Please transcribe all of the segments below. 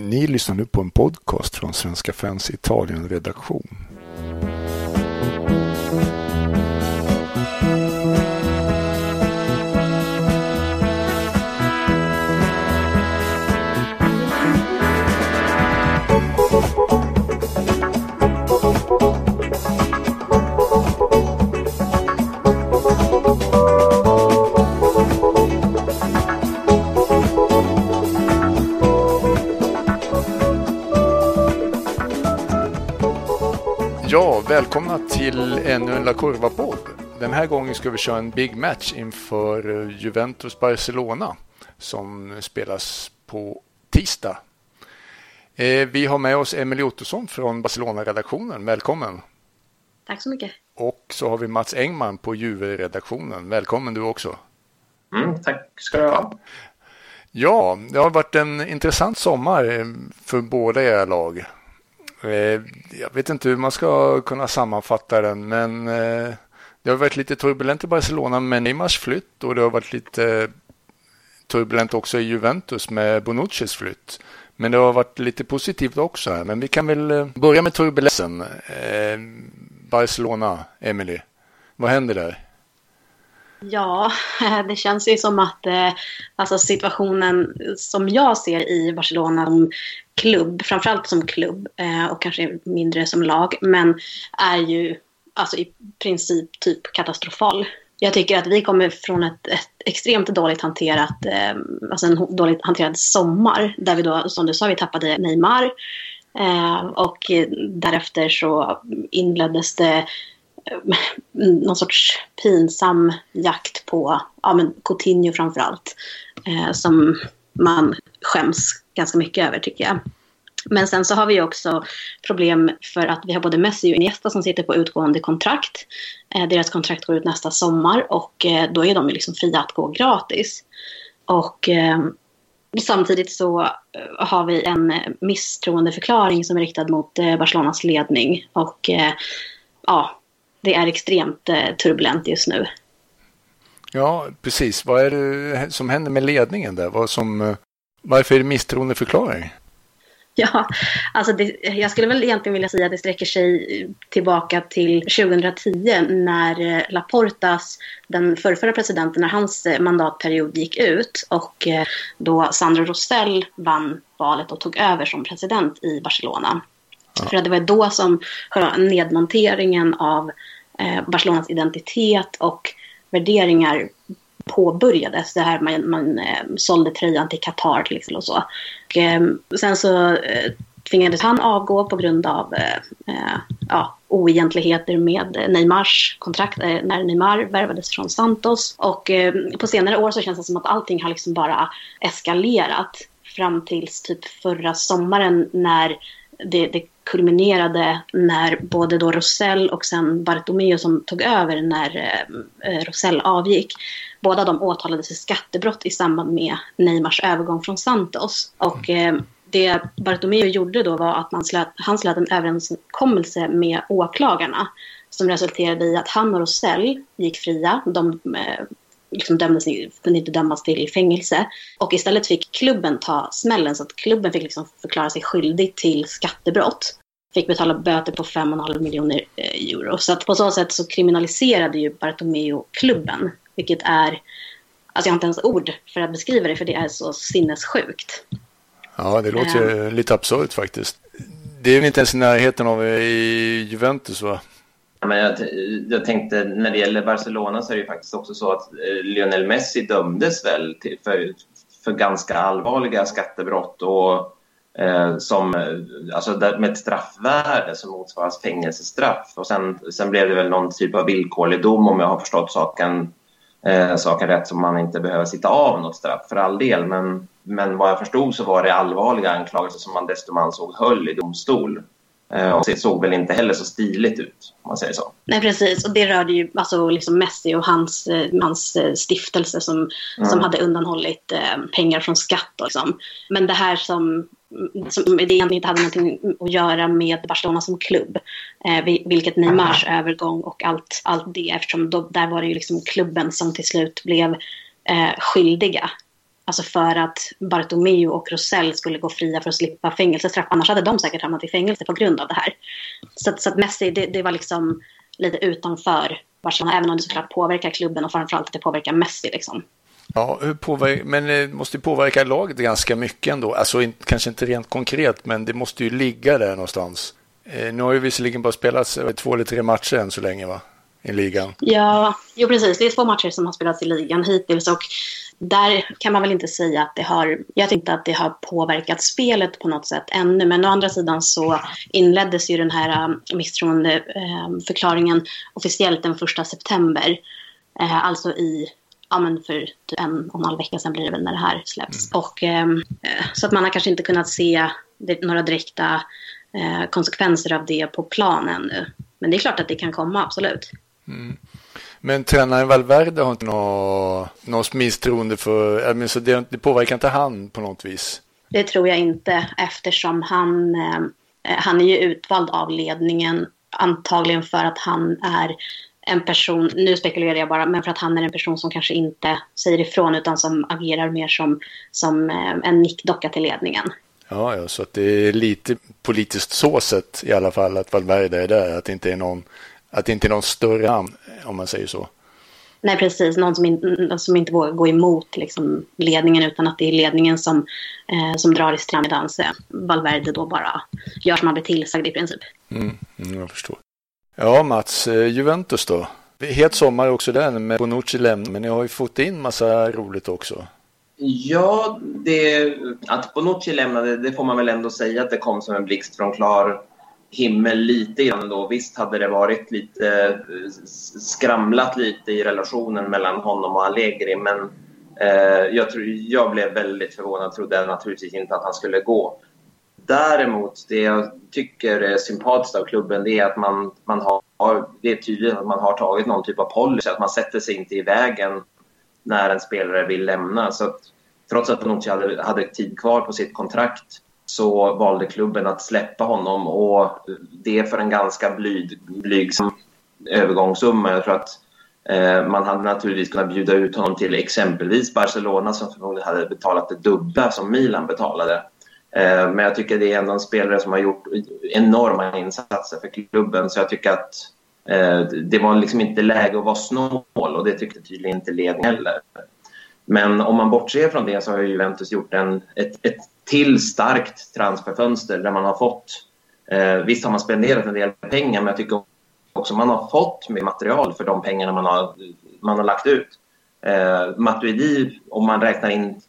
Ni lyssnar nu på en podcast från Svenska fans Italien-redaktion. Till ännu en La Curva-podd. Den här gången ska vi köra en big match inför eh, Juventus-Barcelona som spelas på tisdag. Eh, vi har med oss Emelie Ottosson från Barcelona-redaktionen. Välkommen! Tack så mycket! Och så har vi Mats Engman på Juve-redaktionen. Välkommen du också! Mm, tack ska du ha! Ja, det har varit en intressant sommar eh, för båda era lag. Eh, jag vet inte hur man ska kunna sammanfatta den, men eh, det har varit lite turbulent i Barcelona med Neymars flytt och det har varit lite turbulent också i Juventus med Bonuccis flytt. Men det har varit lite positivt också här. Men vi kan väl eh, börja med turbulensen. Barcelona, Emily. Vad händer där? Ja, det känns ju som att eh, alltså situationen som jag ser i Barcelona som klubb, framförallt som klubb eh, och kanske mindre som lag, men är ju alltså i princip typ katastrofal. Jag tycker att vi kommer från ett, ett extremt dåligt hanterat, eh, alltså en dåligt hanterad sommar där vi då, som du sa, vi tappade Neymar och därefter så inleddes det Eh, någon sorts pinsam jakt på ja, men Coutinho framför allt. Eh, som man skäms ganska mycket över tycker jag. Men sen så har vi också problem för att vi har både Messi och Iniesta som sitter på utgående kontrakt. Eh, deras kontrakt går ut nästa sommar och eh, då är de liksom fria att gå gratis. Och eh, samtidigt så eh, har vi en misstroendeförklaring som är riktad mot eh, Barcelonas ledning. Och eh, ja, det är extremt turbulent just nu. Ja, precis. Vad är det som händer med ledningen där? Vad som, varför är det misstroendeförklaring? Ja, alltså det, jag skulle väl egentligen vilja säga att det sträcker sig tillbaka till 2010 när eh, Laportas, den förrförra presidenten, när hans eh, mandatperiod gick ut och eh, då Sandro Rosell vann valet och tog över som president i Barcelona. Ja. För det var då som nedmonteringen av Eh, Barcelonas identitet och värderingar påbörjades. Det här man, man eh, sålde tröjan till Qatar till exempel och så. Och, eh, sen så eh, tvingades han avgå på grund av eh, eh ja, oegentligheter med Neymars kontrakt eh, när Neymar värvades från Santos. Och eh, på senare år så känns det som att allting har liksom bara eskalerat fram tills typ förra sommaren när det, det kulminerade när både då Rosell och sen Bartomeu som tog över när eh, Rosell avgick båda de åtalades för skattebrott i samband med Neymars övergång från Santos. Och eh, det Bartomeu gjorde då var att man slöt, han slöt en överenskommelse med åklagarna som resulterade i att han och Rosell gick fria. De eh, liksom dömdes, kunde inte dömas till fängelse. Och istället fick klubben ta smällen så att klubben fick liksom förklara sig skyldig till skattebrott. Fick betala böter på 5,5 miljoner eh, euro. Så att på så sätt så kriminaliserade ju Bartomeu klubben vilket är, alltså jag har inte ens ord för att beskriva det för det är så sinnessjukt. Ja, det låter um, lite absurt faktiskt. Det är väl inte ens i närheten av Juventus va? Men jag, jag, tänkte när det gäller Barcelona så är det ju faktiskt också så att eh, Lionel Messi dömdes väl till, för, för ganska allvarliga skattebrott och eh, som, eh, alltså med ett straffvärde som motsvaras fängelsestraff. Och sen, sen blev det väl någon typ av villkorlig dom om jag har förstått saken eh, saken rätt som man inte behöver sitta av något straff för all del. Men, men vad jag förstod så var det allvarliga anklagelser som man dessutom ansåg höll i domstol. Eh, och det såg väl inte heller så stiligt ut, om man säger så. Nej, precis. Och det rörde ju alltså, liksom Messi och hans, eh, hans eh, stiftelse som, mm. som hade undanhållit eh, pengar från skatt. Liksom. Men det här som som det egentligen inte hade någonting att göra med Barcelona som klubb. Eh, vilket Neymars övergång och allt, allt det eftersom då, där var det ju liksom klubben som till slut blev eh, skyldiga. Alltså för att Bartomeu och Rosell skulle gå fria för att slippa fängelsestraff. Annars hade de säkert hamnat i fängelse på grund av det här. Så, så att Messi, det, det var liksom lite utanför Barcelona. Även om det såklart påverkar klubben och framförallt att det påverkar Messi. Liksom. Ja, hur påverkar, men det måste ju påverka laget ganska mycket ändå. Alltså kanske inte rent konkret, men det måste ju ligga där någonstans. Eh, nu har ju visserligen bara spelats två eller tre matcher än så länge, va? I ligan. Ja, jo precis. Det är två matcher som har spelats i ligan hittills och där kan man väl inte säga att det har, jag inte att det har påverkat spelet på något sätt ännu. Men å andra sidan så inleddes ju den här um, misstroendeförklaringen officiellt den första september. Eh, alltså i ja, men för typ en och en halv vecka sedan blir det väl när det här släpps. Mm. Och, ehm, eh, så att man har kanske inte kunnat se några direkta eh, konsekvenser av det på planen ännu. Men det är klart att det kan komma, absolut. Mm. Men tränaren Valverde har inte något, något misstroende för, så det, det påverkar inte han på något vis? Det tror jag inte eftersom han, eh, han är ju utvald av ledningen antagligen för att han är en person, nu spekulerar jag bara, men för att han är en person som kanske inte säger ifrån utan som agerar mer som, som eh, en nickdocka till ledningen. Ja, ja, så att det är lite politiskt så sett i alla fall att Valverde är där, att det inte är någon, att det inte är någon större namn om man säger så. Nej, precis. Någon som, in, som inte vågar gå emot liksom, ledningen utan att det är ledningen som, eh, som drar i strand medan Valverde då bara gör som han blir tillsagd i princip. Mm, mm, jag förstår. Ja, Mats, eh, Juventus då? Het sommar också den med Bonucci lämnar, men ni har ju fått in massa roligt också. Ja, det, att Bonucci lämnade, det får man väl ändå säga att det kom som en blixt från klar himmel lite grann då. Visst hade det varit lite skramlat lite i relationen mellan honom och Allegri, men eh, jag, tror, jag blev väldigt förvånad. Trodde naturligtvis inte att han skulle gå. Däremot, det jag tycker är sympatiskt av klubben det är att man, man har, det är tydligt att man har tagit någon typ av policy, att man sätter sig inte i vägen när en spelare vill lämna. Så att, trots att Bonucci hade, hade tid kvar på sitt kontrakt så valde klubben att släppa honom och det för en ganska blyg, blygsam övergångssumma. Jag tror att eh, man hade naturligtvis kunnat bjuda ut honom till exempelvis Barcelona som förmodligen hade betalat det dubbla som Milan betalade. Eh, men jag tycker det är ändå en spelare som har gjort enorma insatser för klubben så jag tycker att eh, det var liksom inte läge att vara snål och det tyckte tydligen inte ledningen heller. Men om man bortser från det så har Juventus gjort en, ett, ett till starkt transferfönster där man har fått... Eh, visst har man spenderat en del pengar men jag tycker också man har fått mer material för de pengarna man har, man har lagt ut. Eh, Matuidi, om man räknar in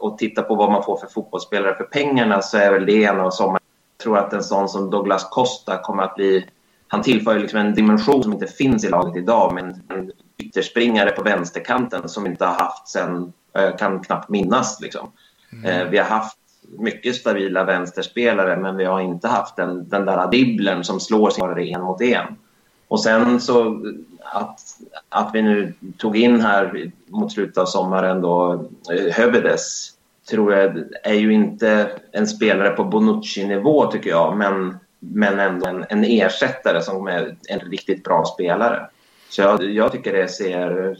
och tittar på vad man får för fotbollsspelare för pengarna så är väl det en av sommar. Jag tror att en sån som Douglas Costa kommer att bli... Han tillför liksom en dimension som inte finns i laget idag med en, en ytterspringare på vänsterkanten som inte har haft sen, jag kan knappt minnas. Liksom. Mm. Eh, vi har haft mycket stabila vänsterspelare men vi har inte haft den, den där dribblen som slår sig en mot en. Och sen så att, att vi nu tog in här mot slutet av sommaren då eh, Hövedes tror jag är ju inte en spelare på Bonucci-nivå tycker jag men, men ändå en, en ersättare som är en riktigt bra spelare. Så jag, jag tycker det ser,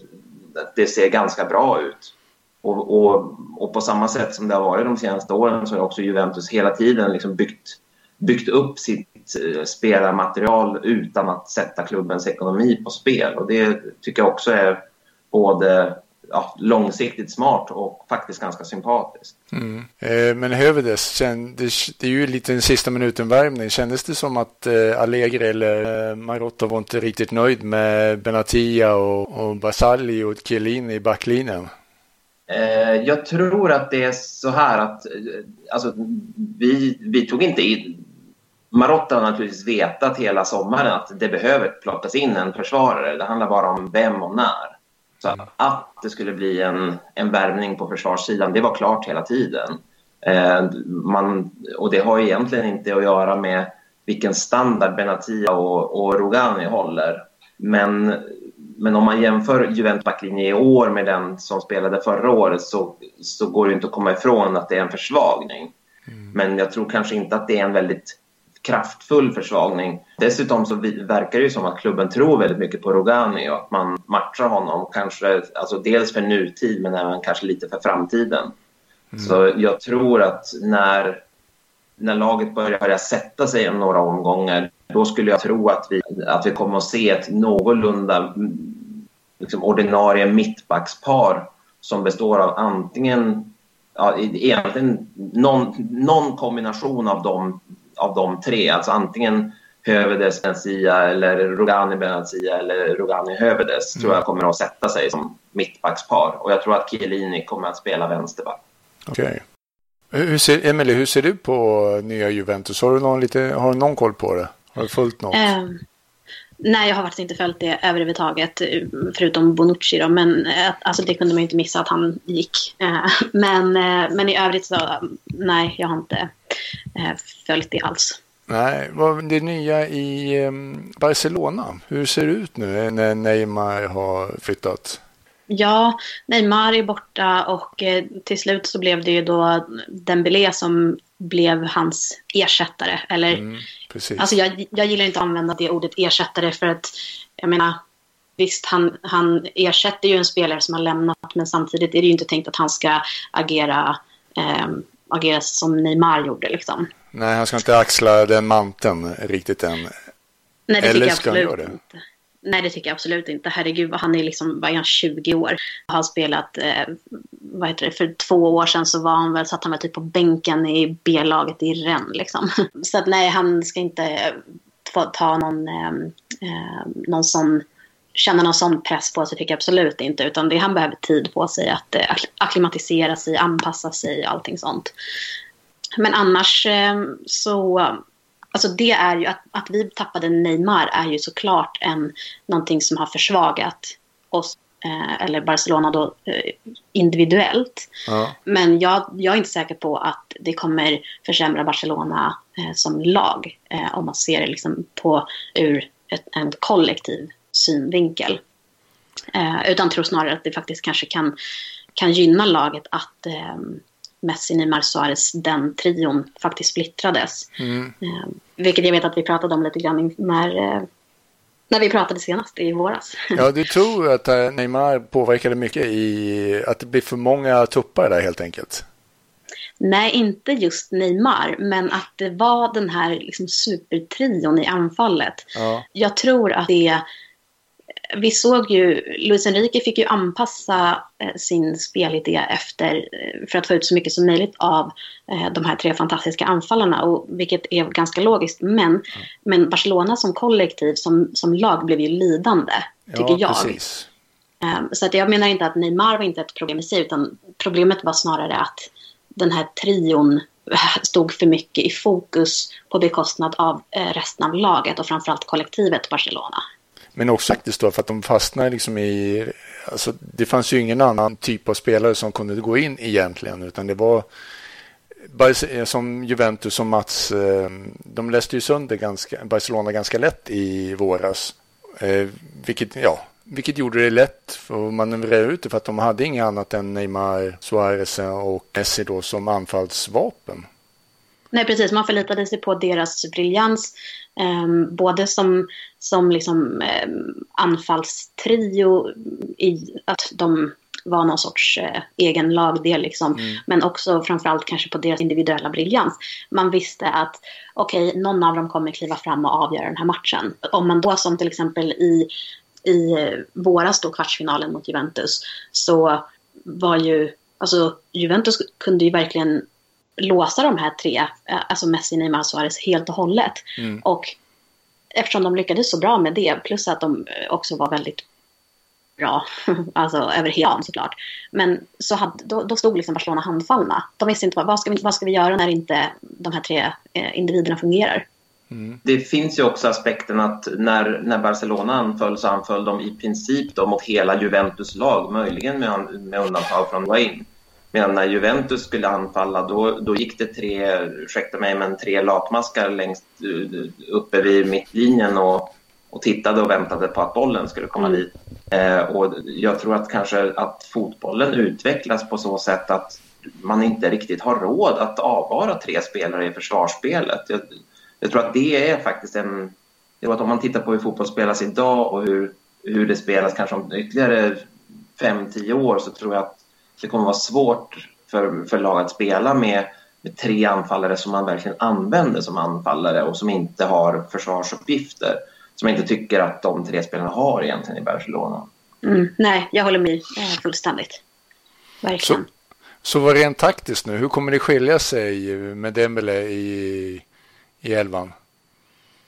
det ser ganska bra ut. Och, och, och, på samma sätt som det har varit de senaste åren så har också Juventus hela tiden liksom byggt, byggt upp sitt eh, spelarmaterial utan att sätta klubbens ekonomi på spel. Och det tycker jag också är både ja, långsiktigt smart och faktiskt ganska sympatiskt. Mm. Eh, men Hövedes, det, det är ju lite en sista minuten-värmning. Kändes det som att eh, Allegri eller eh, Marotta var inte riktigt nöjd med Benatia och, och Basali och Chiellini i backlinjen? Eh, jag tror att det är så här att eh, alltså, vi, vi tog inte in... Marotta har naturligtvis vetat hela sommaren att det behöver plockas in en försvarare. Det handlar bara om vem och när. Så att det skulle bli en, en värvning på försvarssidan, det var klart hela tiden. Eh, man, och det har egentligen inte att göra med vilken standard Benatia och, och Rogani håller. Men men om man jämför Juventus backlinje i år med den som spelade förra året så, så går det inte att komma ifrån att det är en försvagning. Mm. Men jag tror kanske inte att det är en väldigt kraftfull försvagning. Dessutom så verkar det ju som att klubben tror väldigt mycket på Rogani och att man matchar honom, kanske alltså dels för nutid men även kanske lite för framtiden. Mm. Så jag tror att när, när laget börjar, börjar sätta sig om några omgångar, då skulle jag tro att vi, att vi kommer att se ett någorlunda liksom, ordinarie mittbackspar som består av antingen ja, egentligen någon, någon kombination av de, av de tre. Alltså antingen Hövedes Benzia eller Rogani Benzia eller Rogani Hövedes mm. tror jag kommer att sätta sig som mittbackspar. Och jag tror att Chiellini kommer att spela vänsterback. Okej. Okay. Hur ser, Emily, hur ser du på nya Juventus? Har du någon, lite, har du någon koll på det? Har du följt något? Um, Nej, jag har faktiskt inte följt det överhuvudtaget, förutom Bonucci då, men eh, alltså, det kunde man inte missa att han gick. Eh, men, eh, men i övrigt så, nej, jag har inte följt det alls. Nej, det nya i ehm, Barcelona, hur ser det ut nu när Neymar har flyttat? Ja, Neymar är borta och till slut så blev det ju då Dembélé som blev hans ersättare. Eller, mm, alltså jag, jag gillar inte att använda det ordet ersättare för att jag menar Visst, han, han ersätter ju en spelare som har lämnat men samtidigt är det ju inte tänkt att han ska agera, eh, agera som Neymar gjorde. Liksom. Nej, han ska inte axla den manteln riktigt än. Nej, det Eller tycker jag absolut inte. Nej, det tycker jag absolut inte. Herregud, han är liksom, vad är han, 20 år. Han Har spelat, eh, vad heter det, för två år sedan så var han väl, satt han väl typ på bänken i B-laget i Rennes liksom. Så att nej, han ska inte få ta någon, eh, eh, någon sån, känna någon sån press på sig tycker jag absolut inte. Utan det han behöver tid på sig att eh, akklimatisera sig, anpassa sig och allting sånt. Men annars eh, så Alltså det är ju att, att vi tappade Neymar är ju såklart en, någonting som har försvagat oss, eh, eller Barcelona då, eh, individuellt. Ja. Men jag, jag är inte säker på att det kommer försämra Barcelona eh, som lag eh, om man ser det liksom på ur ett, en kollektiv synvinkel. Eh, utan tror snarare att det faktiskt kanske kan, kan gynna laget att ehm, Messi, Neymar, Suarez, den trion faktiskt splittrades. Mm. Eh, vilket jag vet att vi pratade om lite grann när, eh, när vi pratade senast i våras. Ja, du tror att eh, Neymar påverkade mycket i att det blir för många tuppar där helt enkelt? Nej, inte just Neymar, men att det var den här liksom supertrion i anfallet. Ja. Jag tror att det vi såg ju, Luis Enrique fick ju anpassa eh, sin spelidé efter, eh, för att få ut så mycket som möjligt av eh, de här tre fantastiska anfallarna, och, vilket är ganska logiskt. Men, mm. men Barcelona som kollektiv, som, som lag, blev ju lidande, tycker ja, jag. Precis. Ehm, så att jag menar inte att Neymar var inte ett problem i sig, utan problemet var snarare att den här trion stod för mycket i fokus på bekostnad av resten av laget och framförallt kollektivet Barcelona. Men också faktiskt då för att de fastnar liksom i... Alltså det fanns ju ingen annan typ av spelare som kunde gå in egentligen utan det var eh, som Juventus som Mats, eh, de läste ju sönder ganska, Barcelona ganska lätt i våras. Eh, vilket, ja, vilket gjorde det lätt för att manövrera ut det för att de hade inget annat än Neymar, Suarez och Messi då som anfallsvapen. Nej, precis. Man förlitade sig på deras briljans. Eh, både som, som liksom, eh, anfallstrio i att de var någon sorts eh, egen lagdel. Liksom. Mm. Men också framförallt kanske på deras individuella briljans. Man visste att okej, okay, någon av dem kommer kliva fram och avgöra den här matchen. Om man då som till exempel i, i våras då kvartsfinalen mot Juventus så var ju, alltså Juventus kunde ju verkligen låsa de här tre, eh, alltså Messi, Neymar och Suarez helt och hållet. Mm. Och eftersom de lyckades så bra med det, plus att de också var väldigt bra, alltså över hela såklart. Men så hade, då, då stod liksom Barcelona handfallna. De visste inte vad, vad, ska vi, vad ska vi göra när inte de här tre eh, individerna fungerar. Mm. Det finns ju också aspekten att när, när Barcelona anföll så anföll de i princip då mot hela Juventus lag, möjligen med, med undantag från Wayne. Medan när Juventus skulle anfalla då, då gick det tre, ursäkta mig, men tre latmaskar längst uppe vid mittlinjen och, och tittade och väntade på att bollen skulle komma mm. dit. Eh, och jag tror att kanske att fotbollen utvecklas på så sätt att man inte riktigt har råd att avvara tre spelare i försvarsspelet. Jag, jag tror att det är faktiskt en... Jag att om man tittar på hur fotboll spelas idag och hur, hur det spelas kanske om ytterligare fem, tio år så tror jag att det kommer vara svårt för, för lag att spela med, med tre anfallare som man verkligen använder som anfallare och som inte har försvarsuppgifter. Som jag inte tycker att de tre spelarna har egentligen i Barcelona. Mm, nej, jag håller med fullständigt. Verkligen. Så, så vad rent taktiskt nu, hur kommer det skilja sig med Dembele i, i elvan?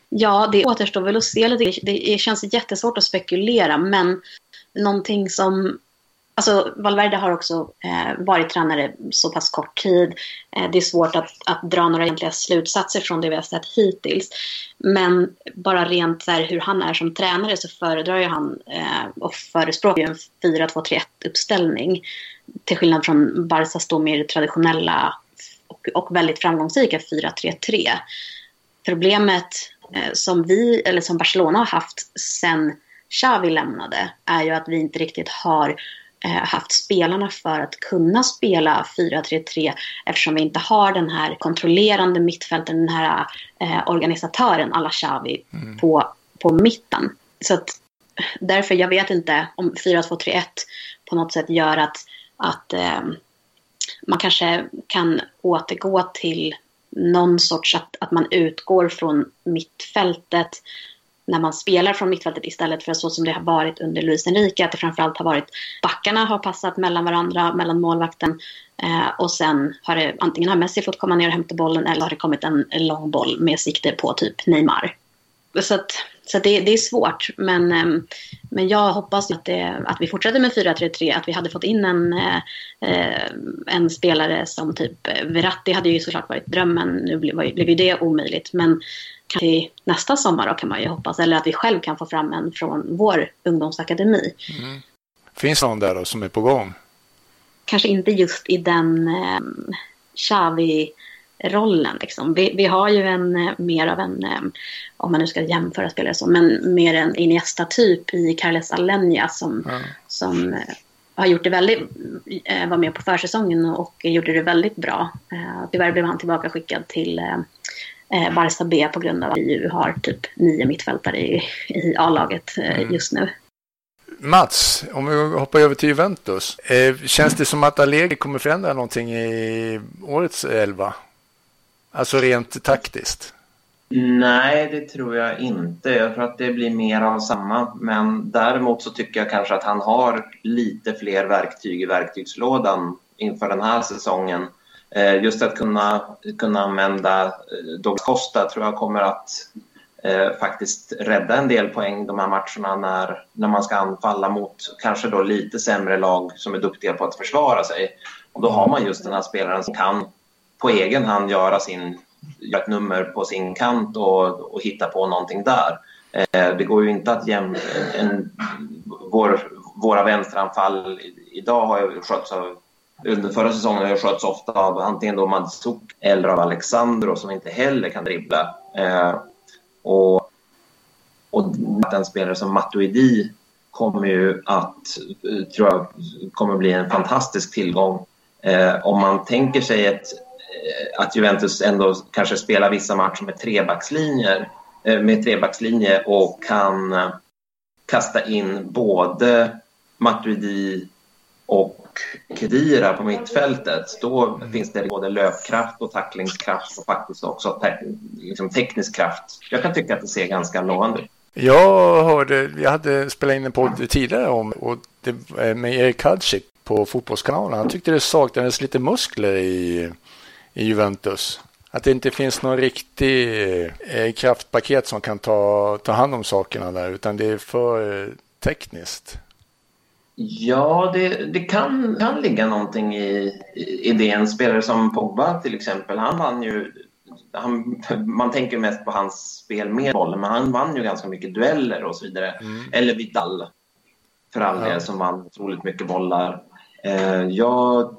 Ja, det återstår väl att se lite. Det känns jättesvårt att spekulera, men någonting som Alltså, Valverde har också eh, varit tränare så pass kort tid. Eh, det är svårt att, att dra några egentliga slutsatser från det vi har sett hittills. Men bara rent så här, hur han är som tränare så föredrar ju han eh, och förespråkar en 4-2-3-1 uppställning. Till skillnad från Barcas då mer traditionella och, och väldigt framgångsrika 4-3-3. Problemet eh, som vi, eller som Barcelona har haft sen Xavi lämnade är ju att vi inte riktigt har Eh, haft spelarna för att kunna spela 4-3-3 eftersom vi inte har den här kontrollerande mittfälten, den här eh, organisatören alla Xavi mm. på, på mitten. Så att, därför, jag vet inte om 4-2-3-1 på något sätt gör att, att eh, man kanske kan återgå till någon sorts att, att man utgår från mittfältet när man spelar från mittfältet istället för så som det har varit under Luis Enrique. Att det framförallt har varit backarna har passat mellan varandra, mellan målvakten. Eh, och sen har det antingen har Messi fått komma ner och hämta bollen eller har det kommit en, lång boll med sikte på typ Neymar. Så, att, så att det, det, är svårt. Men, eh, men jag hoppas att, det, att vi fortsätter med 4-3-3. Att vi hade fått in en, eh, en spelare som typ Verratti hade ju såklart varit drömmen. Nu blev, blev ju det omöjligt. Men till nästa sommar då kan man ju hoppas. Eller att vi själv kan få fram en från vår ungdomsakademi. Mm. Finns någon där då som är på gång? Kanske inte just i den eh, Xavi-rollen. Liksom. Vi, vi, har ju en eh, mer av en, eh, om man nu ska jämföra spelare så, men mer en Iniesta-typ i Carles Alenia som, mm. som eh, har gjort det väldigt, eh, var med på försäsongen och gjorde det väldigt bra. Tyvärr blev han tillbaka skickad till eh, Barca B på grund av att vi har typ nio mittfältare i, i A-laget eh, mm. just nu. Mats, om vi hoppar över till Juventus. Eh, känns det som att Allegri kommer förändra någonting i årets elva? Alltså rent taktiskt? Nej, det tror jag inte. Jag tror att det blir mer av samma. Men däremot så tycker jag kanske att han har lite fler verktyg i verktygslådan inför den här säsongen. Eh, just att kunna, kunna använda eh, Douglas Costa tror jag kommer att eh, faktiskt rädda en del poäng de här matcherna när, när man ska anfalla mot kanske då lite sämre lag som är duktiga på att försvara sig. Och då har man just den här spelaren som kan på egen hand göra, sin, göra ett nummer på sin kant och, och hitta på någonting där. Eh, det går ju inte att jämna... Vår, våra vänsteranfall idag har ju skötts av under förra säsongen har jag skötts ofta av antingen då Mandzuc eller av Alexandro som inte heller kan dribbla. Eh, och, och den spelare som Matuidi kommer ju att, eh, tror jag, kommer bli en fantastisk tillgång. Eh, om man tänker sig ett, eh, att Juventus ändå kanske spelar vissa matcher med trebackslinjer eh, med trebackslinje och kan eh, kasta in både Matuidi och Kedira på mittfältet, då mm. finns det både löpkraft och tacklingskraft och faktiskt också te liksom teknisk kraft. Jag kan tycka att det ser ganska lovande ut. Jag hörde, jag hade spelat in en podd tidigare om och det, med Erik Hadzik på Fotbollskanalen. Han tyckte det saknades lite muskler i, i Juventus. Att det inte finns någon riktig eh, kraftpaket som kan ta, ta hand om sakerna där utan det är för eh, tekniskt. Ja, det, det kan, kan ligga någonting i, i det. En spelare som Pogba till exempel, han vann ju han, man tänker mest på hans spel med bollen, men han vann ju ganska mycket dueller och så vidare. Mm. Eller Vidal, för all del, ja. som vann otroligt mycket bollar. Eh, ja,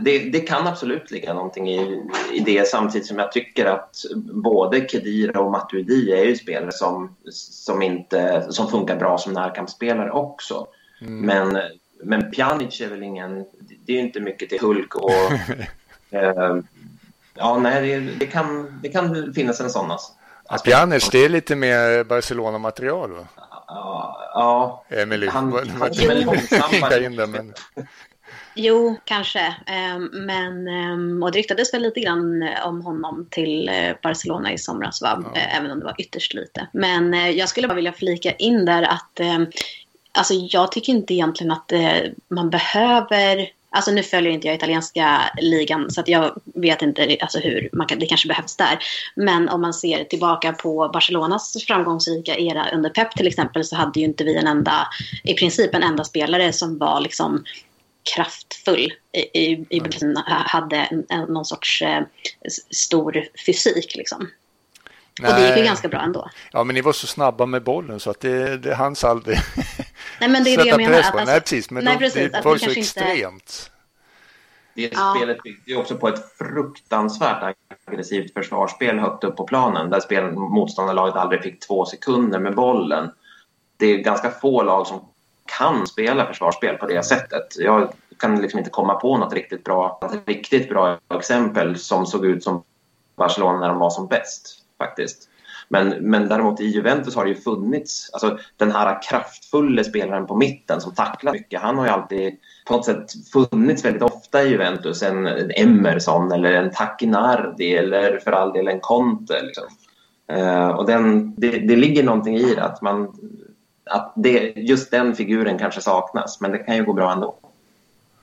det, det, kan absolut ligga någonting i, i det, samtidigt som jag tycker att både Kedira och Matuidi är ju spelare som, som, inte, som funkar bra som närkampsspelare också. Mm. Men, men Pjanic är väl ingen... Det är inte mycket till Hulk och, eh, Ja, nej, det, det, kan, det kan finnas en sån. Alltså. Pjanic, det är lite mer Barcelona-material va? Ja, ja. Emily, han, vad- han, vad- väl långsammare. in där, men... Jo, kanske. Ehm, Men, ehm, och det ryktades väl lite grann eh, om honom till eh, Barcelona i somras, va? Eh, även om det var ytterst lite. Men eh, jag skulle bara vilja flika in där att ehm, alltså, jag tycker inte egentligen att eh, man behöver Alltså nu följer inte jag italienska ligan så att jag vet inte alltså hur man kan, det kanske behövs där. Men om man ser tillbaka på Barcelonas framgångsrika era under Pep till exempel så hade ju inte vi en enda, i princip en enda spelare som var liksom kraftfull i, i, i hade en, en, någon sorts eh, stor fysik liksom. Och det gick ju Nej. ganska bra ändå. Ja, men ni var så snabba med bollen så att det, det hanns aldrig Nej men det är det sätta jag menar. press på. alltså, Nej, precis. Men nej, de, precis, det var det ju så kanske inte- extremt. Det Ja. spelet byggde ju också på ett fruktansvärt aggressivt försvarsspel högt upp på planen där spel, motståndarlaget aldrig fick två sekunder med bollen. Det är ganska få lag som kan spela försvarsspel på det sättet. Jag kan liksom inte komma på något riktigt bra, ett riktigt bra exempel som såg ut som Barcelona när de var som bäst faktiskt. Men, men däremot i Juventus har det ju funnits, alltså den här kraftfulla spelaren på mitten som tacklar mycket, han har ju alltid på något sätt funnits väldigt ofta i Juventus. En, en Emerson eller en Tacchinardi eller för all del en Conte. Liksom. Uh, och den, det, det ligger någonting i det, att, man, att det, just den figuren kanske saknas, men det kan ju gå bra ändå.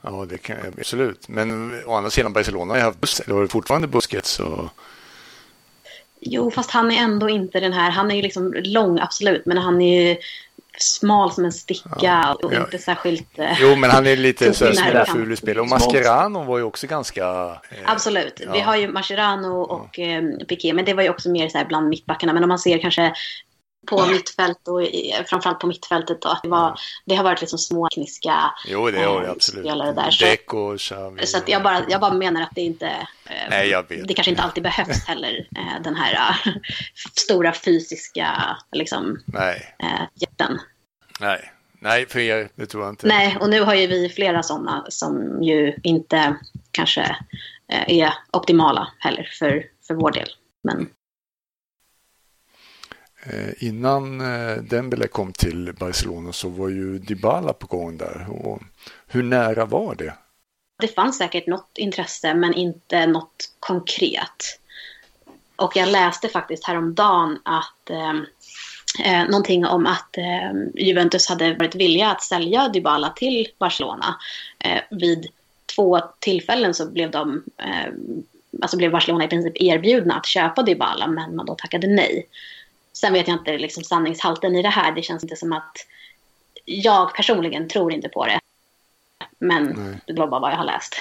Ja, det kan absolut. Men å andra sidan, Barcelona har ju haft buss, eller har fortfarande Busquets. Och... Jo, fast han är ändå inte den här. Han är ju liksom lång, absolut. Men han är ju smal som en sticka och ja. inte särskilt... eh, Jo, men han är lite så Tuff i närkamp. småful i spel. Och Mascherano var ju också ganska... Eh, Absolut. Vi ja. har ju Mascherano och eh, Piqué, men det var ju också mer så här bland mittbackarna. Men om man ser kanske på mittfält och i, framförallt på mittfältet då, att det, var, det har varit liksom små tekniska Jo, det har det eh, absolut. spelare där. Så, Deco, Xavi. så att jag, bara, jag bara menar att det inte... eh, Nej, jag vet. Det kanske inte alltid behövs heller, eh, den här stora fysiska liksom, Nej, jätten. nej. Nej, för er, det tror jag inte. Nej, och nu har ju vi flera sådana som ju inte kanske är optimala heller för, för vår del. Men Eh, innan eh, Dembele kom till Barcelona så var ju Dybala på gång där. Och hur nära var det? det fanns säkert något intresse, men inte något konkret. Och jag läste faktiskt häromdagen att eh, eh, någonting om att eh, Juventus hade varit villiga att sälja Dybala till Barcelona. Eh, vid två tillfällen så blev de eh, alltså blev Barcelona i princip erbjudna att köpa Dybala, men man då tackade nej. Sen vet jag inte liksom sanningshalten i det här. Det känns inte som att jag personligen tror inte på det. Men Nej. det var bara vad jag har läst.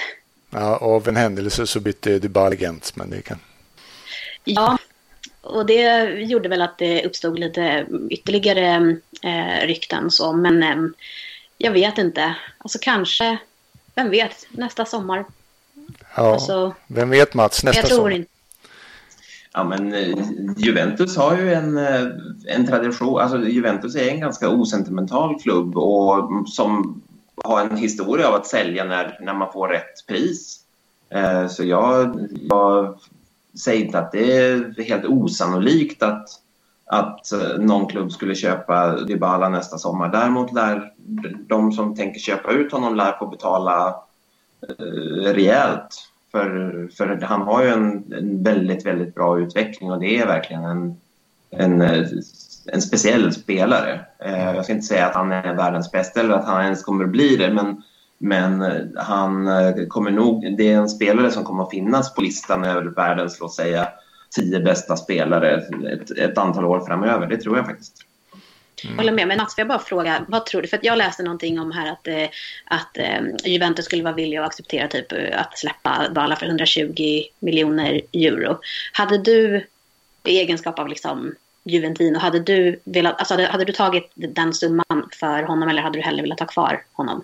Ja, av en händelse så bytte Dybala agent, men det kan... Ja, och det gjorde väl att det uppstod lite ytterligare eh, rykten så. Men eh, jag vet inte. Alltså kanske, vem vet, nästa sommar. Ja, Alltså, vem vet Mats, nästa jag tror sommar. inte. Ja, men eh, Juventus har ju en, eh, en tradition. Alltså, Juventus är en ganska osentimental klubb och mm, som har en historia av att sälja när, när man får rätt pris. Eh, så jag, jag säger inte att det är helt osannolikt att, att någon klubb skulle köpa Dybala nästa sommar. Däremot lär de som tänker köpa ut honom lär få betala rejält. För, för han har ju en, en väldigt, väldigt bra utveckling och det är verkligen en, en, en speciell spelare. Eh, Jag ska inte säga att han är världens bästa eller att han ens kommer att bli det men, men han eh, kommer nog, det är en spelare som kommer att finnas på listan över världens, låt säga, tio bästa spelare ett, ett antal år framöver. Det tror jag faktiskt. Jag håller med. Men Mats, får jag bara fråga, vad tror du? För att jag läste någonting om här att, eh, att eh, Juventus skulle vara villiga att acceptera typ eh, att släppa Dybala för 120 miljoner euro. Hade du, i egenskap av liksom Juventino, hade du, velat, alltså hade, hade du tagit den summan för honom eller hade du hellre velat ha kvar honom?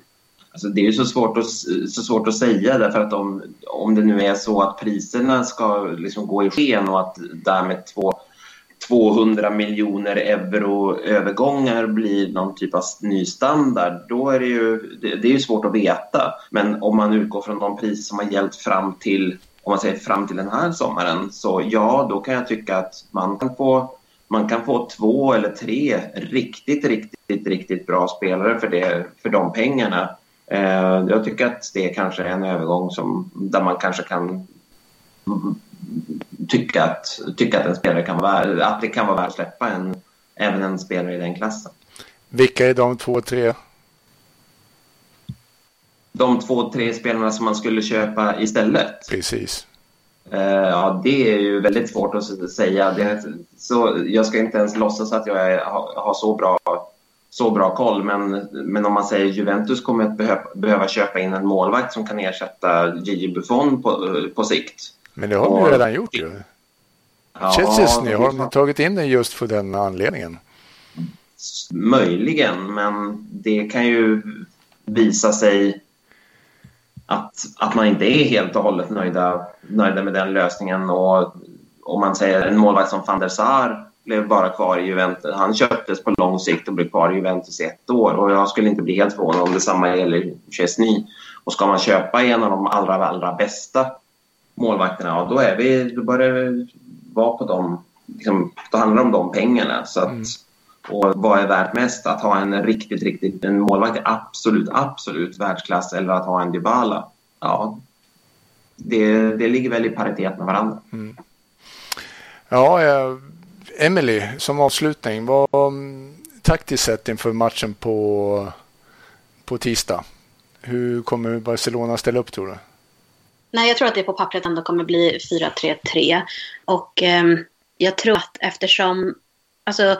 Alltså det är ju så svårt att, så svårt att säga därför att om, om det nu är så att priserna ska liksom gå i sken och att därmed två, 200 miljoner euro övergångar blir någon typ av ny standard, då är det ju, det, det är ju svårt att veta. Men om man utgår från de priser som har gällt fram till om man säger fram till den här sommaren, så ja, då kan jag tycka att man kan få man kan få två eller tre riktigt, riktigt, riktigt bra spelare för, det, för de pengarna. Eh, jag tycker att det kanske är en övergång som, där man kanske kan tycka att, tycka att en spelare kan vara att det kan vara värt att släppa en, även en spelare i den klassen. Vilka är de två, tre? De två, tre spelarna som man skulle köpa istället. Precis. Uh, ja, det är ju väldigt svårt att säga. Det, så jag ska inte ens låtsas att jag är, har, har så bra så bra koll. Men, men om man säger Juventus kommer att behöva, behöva köpa in en målvakt som kan ersätta Gigi Buffon på, på sikt. Men det har de ju redan gjort ju. Ja, Chelsea har de tagit in den just för den anledningen. Möjligen, men det kan ju visa sig att, att man inte är helt och hållet nöjda, nöjda med den lösningen. Och om man säger en målvakt som van der Sar blev bara kvar i Juventus. Han köptes på lång sikt och blev kvar i Juventus i ett år. Och jag skulle inte bli helt förvånad om detsamma gäller Chesney. Och ska man köpa en av de allra, allra bästa målvakterna, ja, då, är vi, då börjar det vara på dem. Liksom, då handlar det om de pengarna. Så att, mm. Och vad är värt mest? Att ha en riktigt, riktigt en målvakt i absolut, absolut världsklass eller att ha en Dybala? Ja, det, det ligger väl i paritet med varandra. Mm. Ja, jag Emily, som avslutning, vad um, taktiskt sett inför matchen på, på tisdag? Hur kommer Barcelona ställa upp tror du? Nej, jag tror att det på pappret ändå kommer bli 4-3-3. Och eh, jag tror att eftersom... Alltså,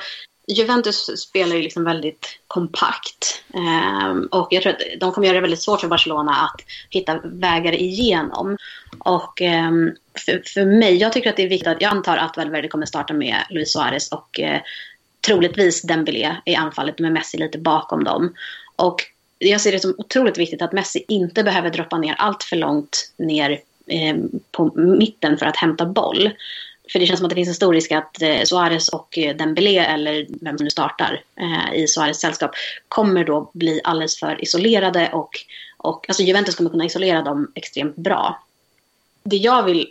Juventus spelar ju liksom väldigt kompakt. Eh, och jag tror att de kommer göra det väldigt svårt för Barcelona att hitta vägar igenom. Och eh, för, för mig, jag tycker att det är viktigt att jag antar att Valverde kommer starta med Luis Suarez och eh, troligtvis Dembélé i anfallet med Messi lite bakom dem. Och jag ser det som otroligt viktigt att Messi inte behöver droppa ner allt för långt ner eh, på mitten för att hämta boll. För det känns som att det finns en stor risk att eh, Suarez och eh, Dembélé, eller vem som nu startar eh, i Suarez sällskap, kommer då bli alldeles för isolerade och, och alltså Juventus kommer kunna isolera dem extremt bra. Det jag vill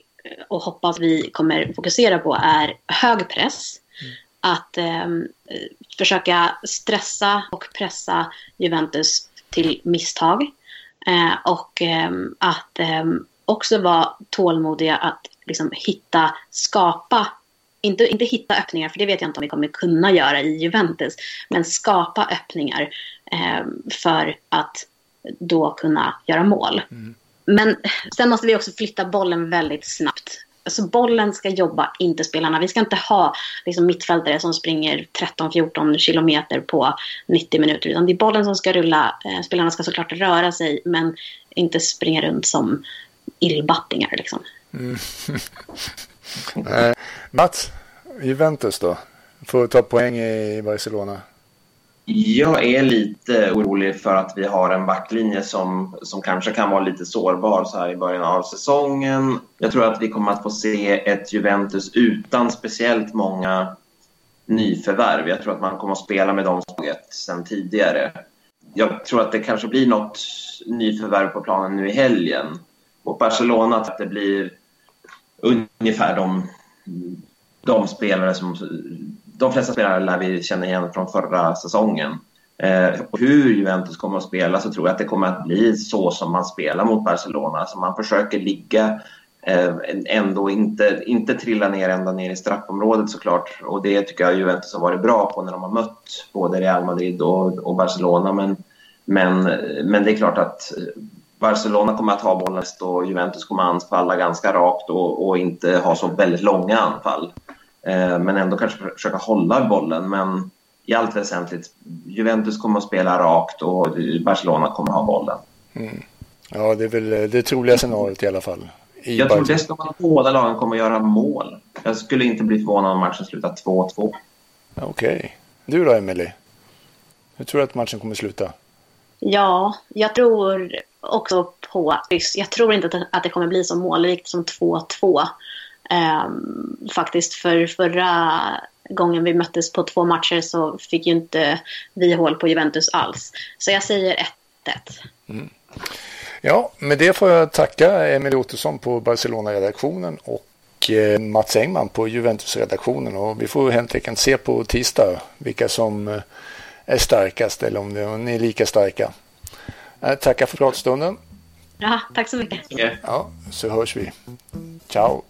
och hoppas vi kommer fokusera på är hög press. Mm. Att eh, försöka stressa och pressa Juventus till misstag. Eh, och eh, att ehm, också vara tålmodiga att liksom hitta, skapa, inte, inte hitta öppningar, för det vet jag inte om vi kommer kunna göra i Juventus, men skapa öppningar eh, för att då kunna göra mål. Mm. Men sen måste vi också flytta bollen väldigt snabbt. Alltså bollen ska jobba, inte spelarna. Vi ska inte ha liksom, mittfältare som springer 13-14 kilometer på 90 minuter. Utan det är bollen som ska rulla. Eh, spelarna ska såklart röra sig, men inte springa runt som illbattingar. Liksom. Mm. eh, Mats, Juventus då? Får ta poäng i Barcelona. Jag är lite orolig för att vi har en backlinje som, som kanske kan vara lite sårbar så här i början av säsongen. Jag tror att vi kommer att få se ett Juventus utan speciellt många nyförvärv. Jag tror att man kommer att spela med dem sen tidigare. Jag tror att det kanske blir något nyförvärv på planen nu i helgen. Och Barcelona att det blir ungefär de, de spelare som... De flesta spelare lär vi känna igen från förra säsongen. Eh, hur Juventus kommer att spela så tror jag att det kommer att bli så som man spelar mot Barcelona. Alltså man försöker ligga eh, ändå inte, inte trilla ner ända ner i straffområdet såklart. Och det tycker jag Juventus har varit bra på när de har mött både Real Madrid och, och Barcelona. Men, men, men det är klart att Barcelona kommer att ha bollen och Juventus kommer att anfalla ganska rakt och, och inte ha så väldigt långa anfall. Eh, men ändå kanske försöka hålla bollen. Men i allt väsentligt, Juventus kommer att spela rakt och Barcelona kommer att ha bollen. Mm. Ja, det är väl det troliga scenariot i alla fall. I jag tror dessutom att båda lagen kommer att göra mål. Jag skulle inte bli förvånad om matchen slutar 2-2. Okej. Okay. Du då, Emelie? Hur tror du att matchen kommer att sluta? Ja, jag tror också på Jag tror inte att det kommer bli så målrikt som 2-2. Ehm, faktiskt för förra gången vi möttes på två matcher så fick ju inte vi hål på Juventus alls. Så jag säger 1-1. Mm. Ja, med det får jag tacka Emil Ottosson på Barcelona-redaktionen och eh, Mats Engman på Juventus-redaktionen. Och vi får helt enkelt se på tisdag vilka som eh, är starkast eller om ni är lika starka. Eh, jag tackar för pratstunden. Ja, tack så mycket. Ja, så hörs vi. Ciao.